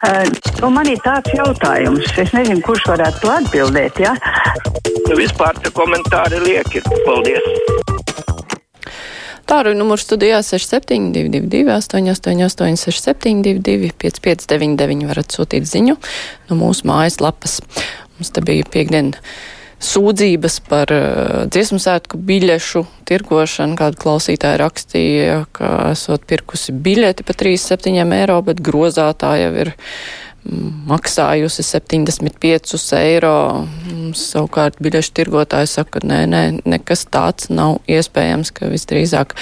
Uh, nu, man ir tāds jautājums, es nezinu, kurš varētu to atbildēt. Ja? Nu, vispār tie komentāri lieki. Paldies! Tāruņa numurs studijā 6722, 888, 672, 559, varat sūtīt ziņu no mūsu mājaslapas. Mums te bija piekdiena sūdzības par uh, dziesmu svētku biļešu tirgošanu. Kāda klausītāja rakstīja, ka esot pirkusi biļeti pa 37 eiro, bet grozātā jau ir mm, maksājusi 75 eiro. Savukārt biļešu tirgotāji saka, ka nē, nē, nekas tāds nav iespējams, ka visdrīzāk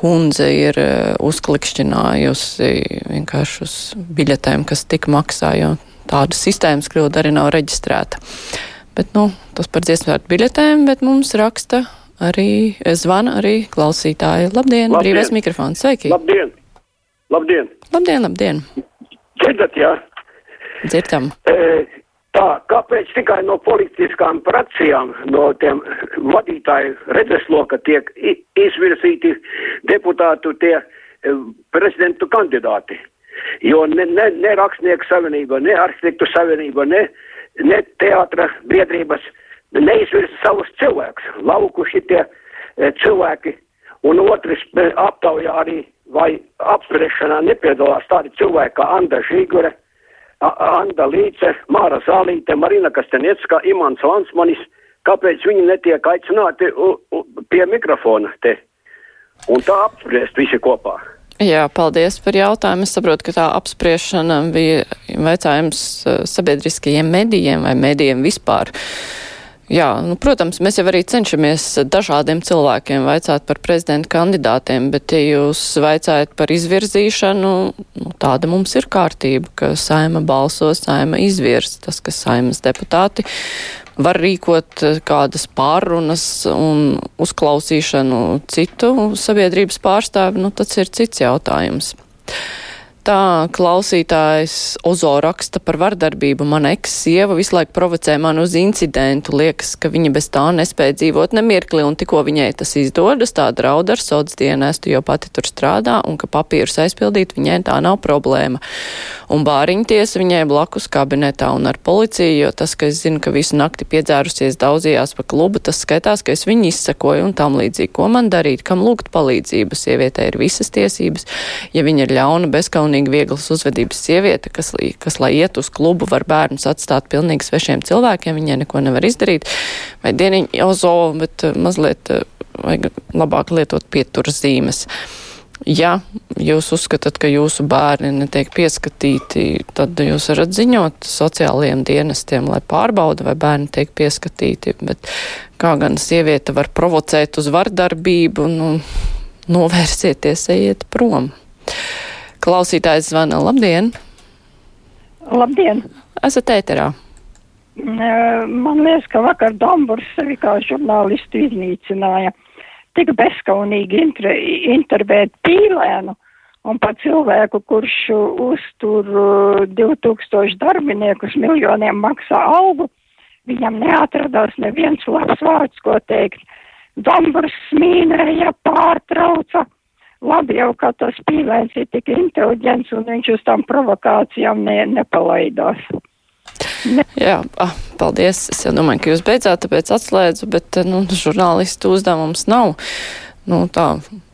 kundze ir uzklikšķinājusi vienkārši uz biļetēm, kas tik maksā, jo tāda sistēmas kļūda arī nav reģistrēta. Bet, nu, tas par dziesmētu biļetēm, bet mums raksta arī, zvana arī klausītāji. Labdien, labdien. brīvais mikrofons, sveiki! Labdien! Labdien! Labdien, labdien! Dzirdat, jā? Dzirdam. E, tā, kāpēc tikai no politiskām frakcijām, no tiem vadītāju redzesloka tiek izvirzīti deputātu tie e, prezidentu kandidāti? Jo ne, ne, ne rakstnieku savienība, ne arhitektu savienība, ne ne teātra biedrības neizvirza savus cilvēkus. Lauku šitie e, cilvēki un otrs e, aptaujā arī vai apspriešanā nepiedalās tādi cilvēki kā Anda Žīgure, Anda Līce, Māra Zālīte, Marina Kasteniecka, Imants Lansmanis. Kāpēc viņi netiek aicināti pie mikrofona te un tā apspriest visi kopā? Jā, paldies par jautājumu. Es saprotu, ka tā apspriešana bija veicājums eh, sabiedriskajiem medijiem vai medijiem vispār. Jā, nu, protams, mēs jau arī cenšamies dažādiem cilvēkiem vaicāt par prezidenta kandidātiem, bet, ja jūs vaicājat par izvirzīšanu, nu, tāda mums ir kārtība, ka saima balso, saima izvirs tas, kas saimas deputāti var rīkot eh, kādas pārunas un uzklausīšanu citu sabiedrības pārstāvi, nu tas ir cits jautājums. Tā klausītājs Ozo raksta par vardarbību. Mana eks-sieva visu laiku provocē mani uz incidentu. Liekas, ka viņa bez tā nespēja dzīvot nemirkli, un tikko viņai tas izdodas, tā draud ar sodas dienestu, jo pati tur strādā, un ka papīrus aizpildīt viņai tā nav problēma. Un bāriņtiesa viņai blakus kabinetā un ar policiju, jo tas, ka es zinu, ka visu nakti piedzērusies daudzījās pa klubu, tas skaitās, ka es viņu izsakoju un tam līdzīgi. Ko man darīt? Kam lūgt palīdzību? Sievietē ir visas tiesības. Ja viņa ir ļauna, bezkaunīga, kaunīgi vieglas uzvedības sieviete, kas, kas, lai iet uz klubu, var bērnus atstāt pilnīgi svešiem cilvēkiem, viņai neko nevar izdarīt. Vai dieniņa ozo, bet eh, mazliet eh, vajag labāk lietot pieturas zīmes. Ja jūs uzskatāt, ka jūsu bērni netiek pieskatīti, tad jūs varat ziņot sociālajiem dienestiem, lai pārbauda, vai bērni tiek pieskatīti. Bet kā gan sieviete var provocēt uz vardarbību, nu, novērsieties, ejiet prom. Klausītājs zvana. Labdien! Labdien! Esat ēterā. Man liekas, ka vakar Domburs sevi kā žurnālistu iznīcināja. Tik bezskaunīgi inter, intervēt pīlēnu un par cilvēku, kurš uztur 2000 darbiniekus miljoniem maksā algu, viņam neatradās neviens labs vārds, ko teikt. Domburs smīnēja, pārtrauca Labi jau, ka tas pīlēns ir tik inteliģents un viņš uz tām provokācijām ne, nepalaidās. Ne. Jā, ah, paldies. Es jau domāju, ka jūs beidzāt, tāpēc atslēdzu, bet, nu, žurnālistu uzdevums nav. Nu, tā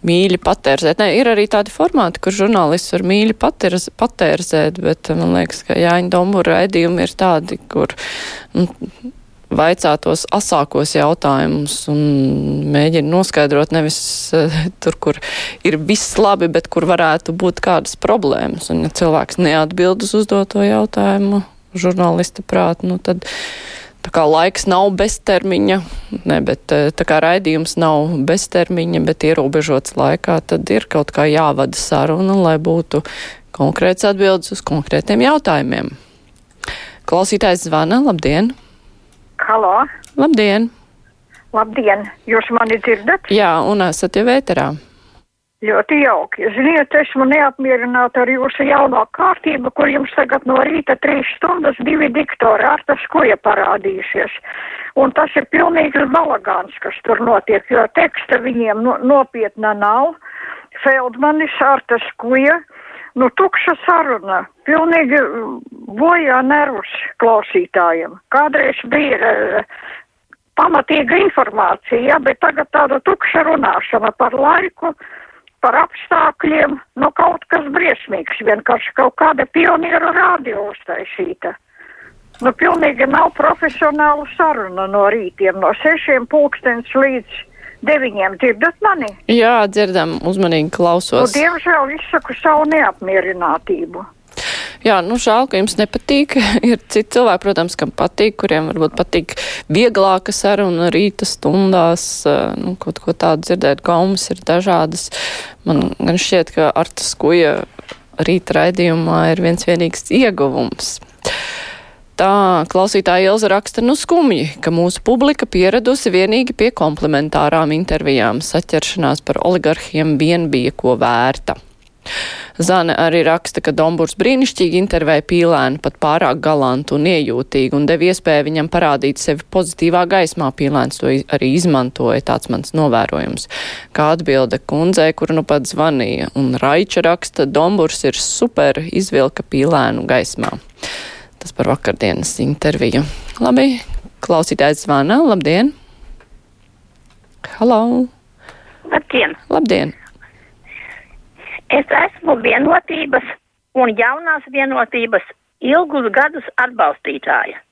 mīļi patērzēt. Nē, ir arī tādi formāti, kur žurnālists var mīļi patērz, patērzēt, bet man liekas, ka Jāņa Dombura raidījumi ir tādi, kur nu, vaicātos asākos jautājumus un mēģina noskaidrot nevis uh, tur, kur ir viss labi, bet kur varētu būt kādas problēmas. Un ja cilvēks neatbild uz uzdoto jautājumu žurnālista prāt, nu tad tā kā laiks nav beztermiņa, ne, bet uh, tā kā raidījums nav beztermiņa, bet ierobežots laikā, tad ir kaut kā jāvada saruna, lai būtu konkrēts atbildes uz konkrētiem jautājumiem. Klausītājs zvana, labdien! Halo! Labdien! Labdien! Jūs mani dzirdat? Jā, un esat jau vēterā. Ļoti jauki. Ziniet, esmu neapmierināta ar jūsu jauno kārtību, kur jums tagad no rīta trīs stundas divi diktori ar tas koja parādījušies. Un tas ir pilnīgs balagāns, kas tur notiek, jo teksta viņiem no, nopietna nav. Feldmanis ar tas koja Nu, tukša saruna, pilnīgi bojā nervus klausītājiem. Kādreiz bija uh, pamatīga informācija, ja, bet tagad tāda tukša runāšana par laiku, par apstākļiem, nu kaut kas briesmīgs, vienkārši kaut kāda pionieru radio uztaisīta. Nu, pilnīgi nav profesionāla saruna no rītiem, no sešiem pulkstens līdz deviņiem. Dzirdat mani? Jā, dzirdam, uzmanīgi klausos. Nu, diemžēl izsaku savu neapmierinātību. Jā, nu žēl, ka jums nepatīk. Ir citi cilvēki, protams, kam patīk, kuriem varbūt patīk vieglāka saruna rīta stundās, nu, kaut ko tādu dzirdēt. Gaumas ir dažādas. Man gan šķiet, ka Artas Kuja rīta raidījumā ir viens vienīgs ieguvums. Tā klausītāja Ilza raksta, nu skumji, ka mūsu publika pieradusi vienīgi pie komplementārām intervijām. Saķeršanās par oligarhiem vien bija ko vērta. Zane arī raksta, ka Domburs brīnišķīgi intervēja pīlēnu pat pārāk galantu un iejūtīgi un deva iespēju viņam parādīt sevi pozitīvā gaismā. Pīlēns to arī izmantoja, tāds mans novērojums. Kā atbilde kundzei, kur nu pat zvanīja, un Raiča raksta, Domburs ir super izvilka pīlēnu gaismā. Tas par vakardienas interviju. Labi, klausītājs zvana. Labdien! Halo! Labdien! Labdien! Es esmu vienotības un jaunās vienotības ilgus gadus atbalstītāja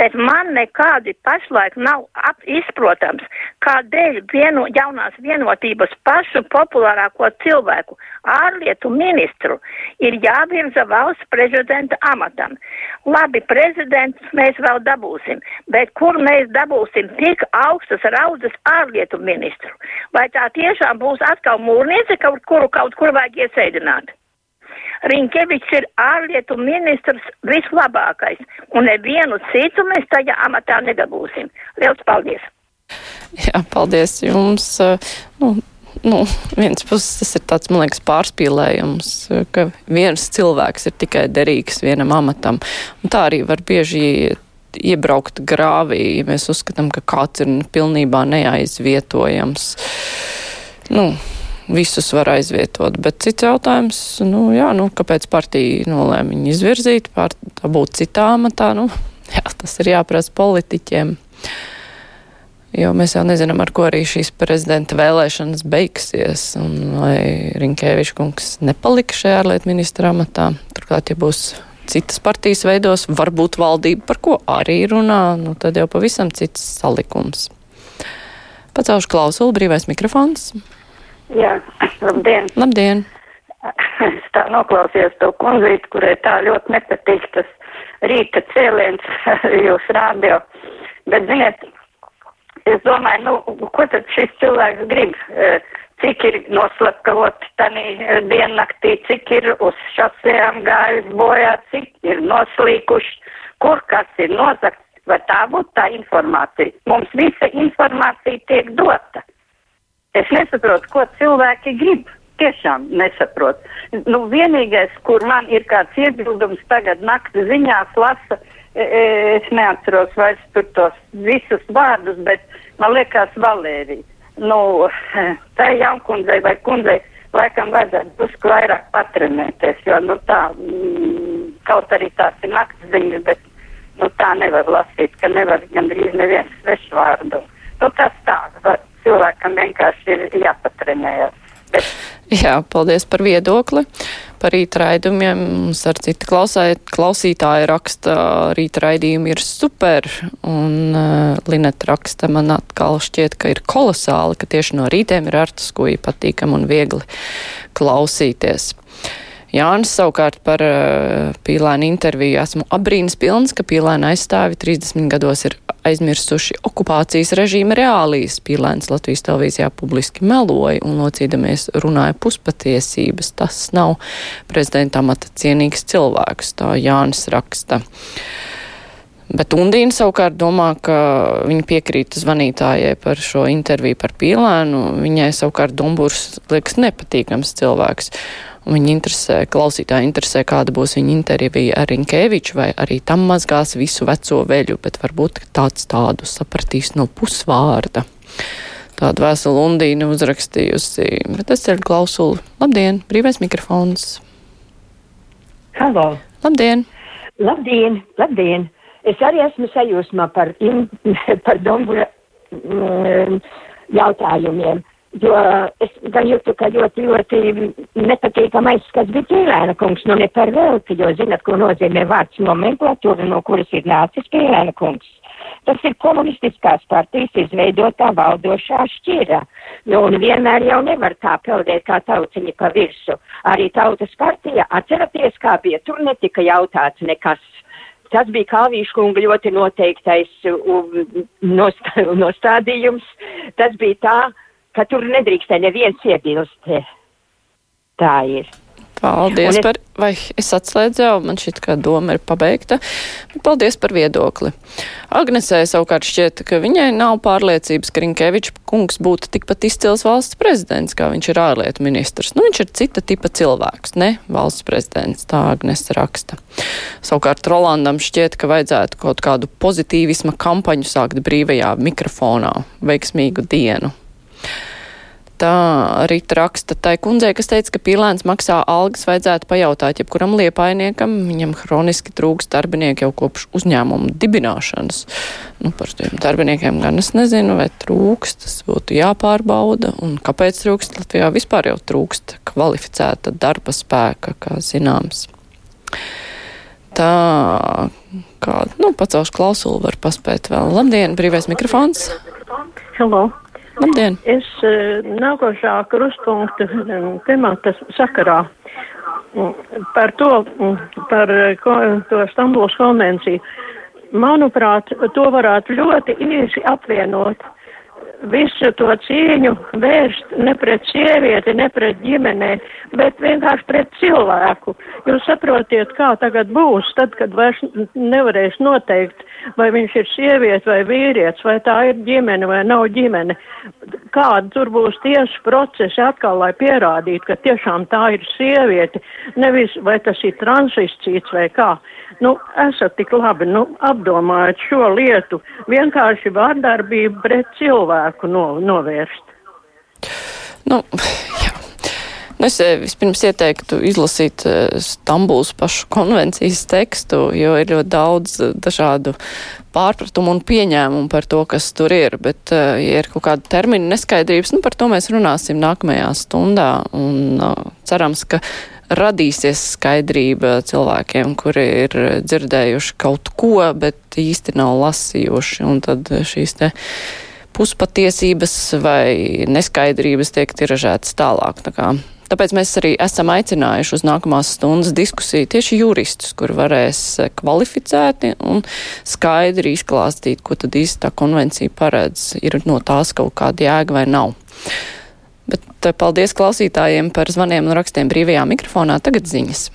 bet man nekādi pašlaik nav izprotams, kādēļ vieno, jaunās vienotības pašu populārāko cilvēku, ārlietu ministru, ir jāvirza valsts prezidenta amatam. Labi, prezidents mēs vēl dabūsim, bet kur mēs dabūsim tik augstas raudzes ārlietu ministru? Vai tā tiešām būs atkal mūrniece, kaut kuru kaut kur vajag iesēdināt? Rinkevičs ir ārlietu ministrs vislabākais, un nevienu citu mēs tajā amatā nedabūsim. Liels paldies! Jā, paldies jums. Nu, nu, viens puses tas ir tāds, man liekas, pārspīlējums, ka viens cilvēks ir tikai derīgs vienam amatam. Un tā arī var bieži iebraukt grāvī, ja mēs uzskatām, ka kāds ir pilnībā neaizvietojams. Nu, visus var aizvietot. Bet cits jautājums, nu, jā, nu, kāpēc partija nolēma viņu izvirzīt, pār, tā būt citā amatā, nu, jā, tas ir jāprasa politiķiem. Jo mēs jau nezinām, ar ko arī šīs prezidenta vēlēšanas beigsies, un vai Rinkēvičs kungs nepalika šajā ārlietu ministra amatā. Turklāt, ja būs citas partijas veidos, varbūt valdība, par ko arī runā, nu, tad jau pavisam cits salikums. Pacaušu klausulu, brīvais mikrofons. Jā, labdien! Labdien! Es tā noklausījos to kundzīt, kurai tā ļoti nepatīk tas rīta cēliens jūs rādio. Bet, ziniet, es domāju, nu, ko tad šis cilvēks grib? E, cik ir noslapkavot tanī diennaktī, cik ir uz šosejām gājis bojā, cik ir noslīkuši, kur kas ir nozakts, vai tā būtu tā informācija. Mums visa informācija tiek dota. Es nesaprotu, ko cilvēki grib. Tiešām nesaprotu. Nu, vienīgais, kur man ir kāds iebildums tagad nakti ziņās lasa, e, e, es neatceros vairs tur tos visus vārdus, bet man liekas Valērija. Nu, tai jaunkundzei vai kundzei laikam vajadzētu drusku vairāk patrenēties, jo, nu, tā, mm, kaut arī tās ir nakts ziņas, bet, nu, tā nevar lasīt, ka nevar gandrīz neviens svešvārdu. Nu, tas tā, cilvēkam vienkārši ir jāpatrenējas. Jā, paldies par viedokli. Par rīta raidījumiem mums ar citu klausāju, klausītāju raksta, rīta raidījumi ir super, un uh, Lineta raksta, man atkal šķiet, ka ir kolosāli, ka tieši no rītiem ir artas, ko ir patīkam un viegli klausīties. Jānis savukārt par uh, pīlēnu interviju esmu abrīnas pilns, ka pīlēna aizstāvi 30 gados ir aizmirsuši okupācijas režīma reālijas. Pīlēns Latvijas televīzijā publiski meloja un locīdamies runāja puspatiesības. Tas nav prezidenta amata cienīgs cilvēks, tā Jānis raksta. Bet Undīna savukārt domā, ka viņa piekrīt zvanītājai par šo interviju par pīlēnu. Viņai savukārt Dumburs liekas nepatīkams cilvēks. Un viņa interesē, klausītāji interesē, kāda būs viņa intervija ar Rinkēviču, vai arī tam mazgās visu veco veļu, bet varbūt tāds tādu sapratīs no pusvārda. Tādu vēselu Lundīnu uzrakstījusi, bet es ceļu klausulu. Labdien, brīvais mikrofons! Halo! Labdien! Labdien! Labdien! Es arī esmu sajūsmā par, par Dombura mm, jautājumiem. Jo es gan jūtu, ka ļoti, ļoti nepatīkama aizskats bija Pīlēna kungs, nu ne par velti, jo zinat, ko nozīmē vārds nomenklatūra, no kuras ir nācis Pīlēna kungs. Tas ir komunistiskās partijas izveidotā valdošā šķira. Nu, un vienmēr jau nevar tā peldēt kā tauciņi pa virsu. Arī tautas partija, atceraties, kā bija, tur netika jautāts nekas. Tas bija Kalvīša kunga ļoti noteiktais nostādījums. Tas bija tā, ka tur nedrīkstē neviens iebilst. Tā ir. Paldies es... par, vai es atslēdzu jau, man šķiet, ka doma ir pabeigta. Paldies par viedokli. Agnesē savukārt šķiet, ka viņai nav pārliecības, ka Rinkevičs kungs būtu tikpat izcils valsts prezidents, kā viņš ir ārlietu ministrs. Nu, viņš ir cita tipa cilvēks, ne valsts prezidents, tā Agnese raksta. Savukārt Rolandam šķiet, ka vajadzētu kaut kādu pozitīvisma kampaņu sākt brīvajā mikrofonā. Veiksmīgu dienu! Tā Rita raksta tai kundzei, kas teica, ka pīlēns maksā algas, vajadzētu pajautāt jebkuram liepainiekam. Viņam hroniski trūks darbinieki jau kopš uzņēmuma dibināšanas. Nu, par tiem darbiniekiem gan es nezinu, vai trūks, tas būtu jāpārbauda. Un kāpēc trūkst? Latvijā vispār jau trūkst kvalificēta darba spēka, kā zināms. Tā, kā, nu, pacelšu klausulu var paspēt vēl. Labdien, brīvais mikrofons. Hello. Labdien! Es uh, nākošā kruspunkta temata sakarā par to, par ko, to Stambuls konvenciju. Manuprāt, to varētu ļoti īsi apvienot visu to cieņu vērst ne pret sievieti, ne pret ģimenē, bet vienkārši pret cilvēku. Jūs saprotiet, kā tagad būs, tad, kad vairs nevarēs noteikt, vai viņš ir sieviete vai vīrietis, vai tā ir ģimene vai nav ģimene. Kāda tur būs tieši procesi atkal, lai pierādītu, ka tiešām tā ir sieviete, nevis vai tas ir transiscīts vai kā. Nu, esat tik labi, nu, apdomājot šo lietu, vienkārši vārdarbību pret cilvēku no, novērst. Nu. Nu, es eh, vispirms ieteiktu izlasīt eh, Stambuls pašu konvencijas tekstu, jo ir ļoti daudz eh, dažādu pārpratumu un pieņēmumu par to, kas tur ir. Bet, ja ir kaut kāda termina neskaidrības, nu, par to mēs runāsim nākamajā stundā. Un cerams, ka radīsies skaidrība cilvēkiem, kuri ir dzirdējuši kaut ko, bet īsti nav lasījuši. Un tad šīs te puspatiesības vai neskaidrības tiek tiražētas tālāk. Tā kā Tāpēc mēs arī esam aicinājuši uz nākamās stundas diskusiju tieši juristus, kur varēs kvalificēti un skaidri izklāstīt, ko tad īsti tā konvencija paredz, ir no tās kaut kāda jēga vai nav. Bet paldies klausītājiem par zvaniem un rakstiem brīvajā mikrofonā. Tagad ziņas.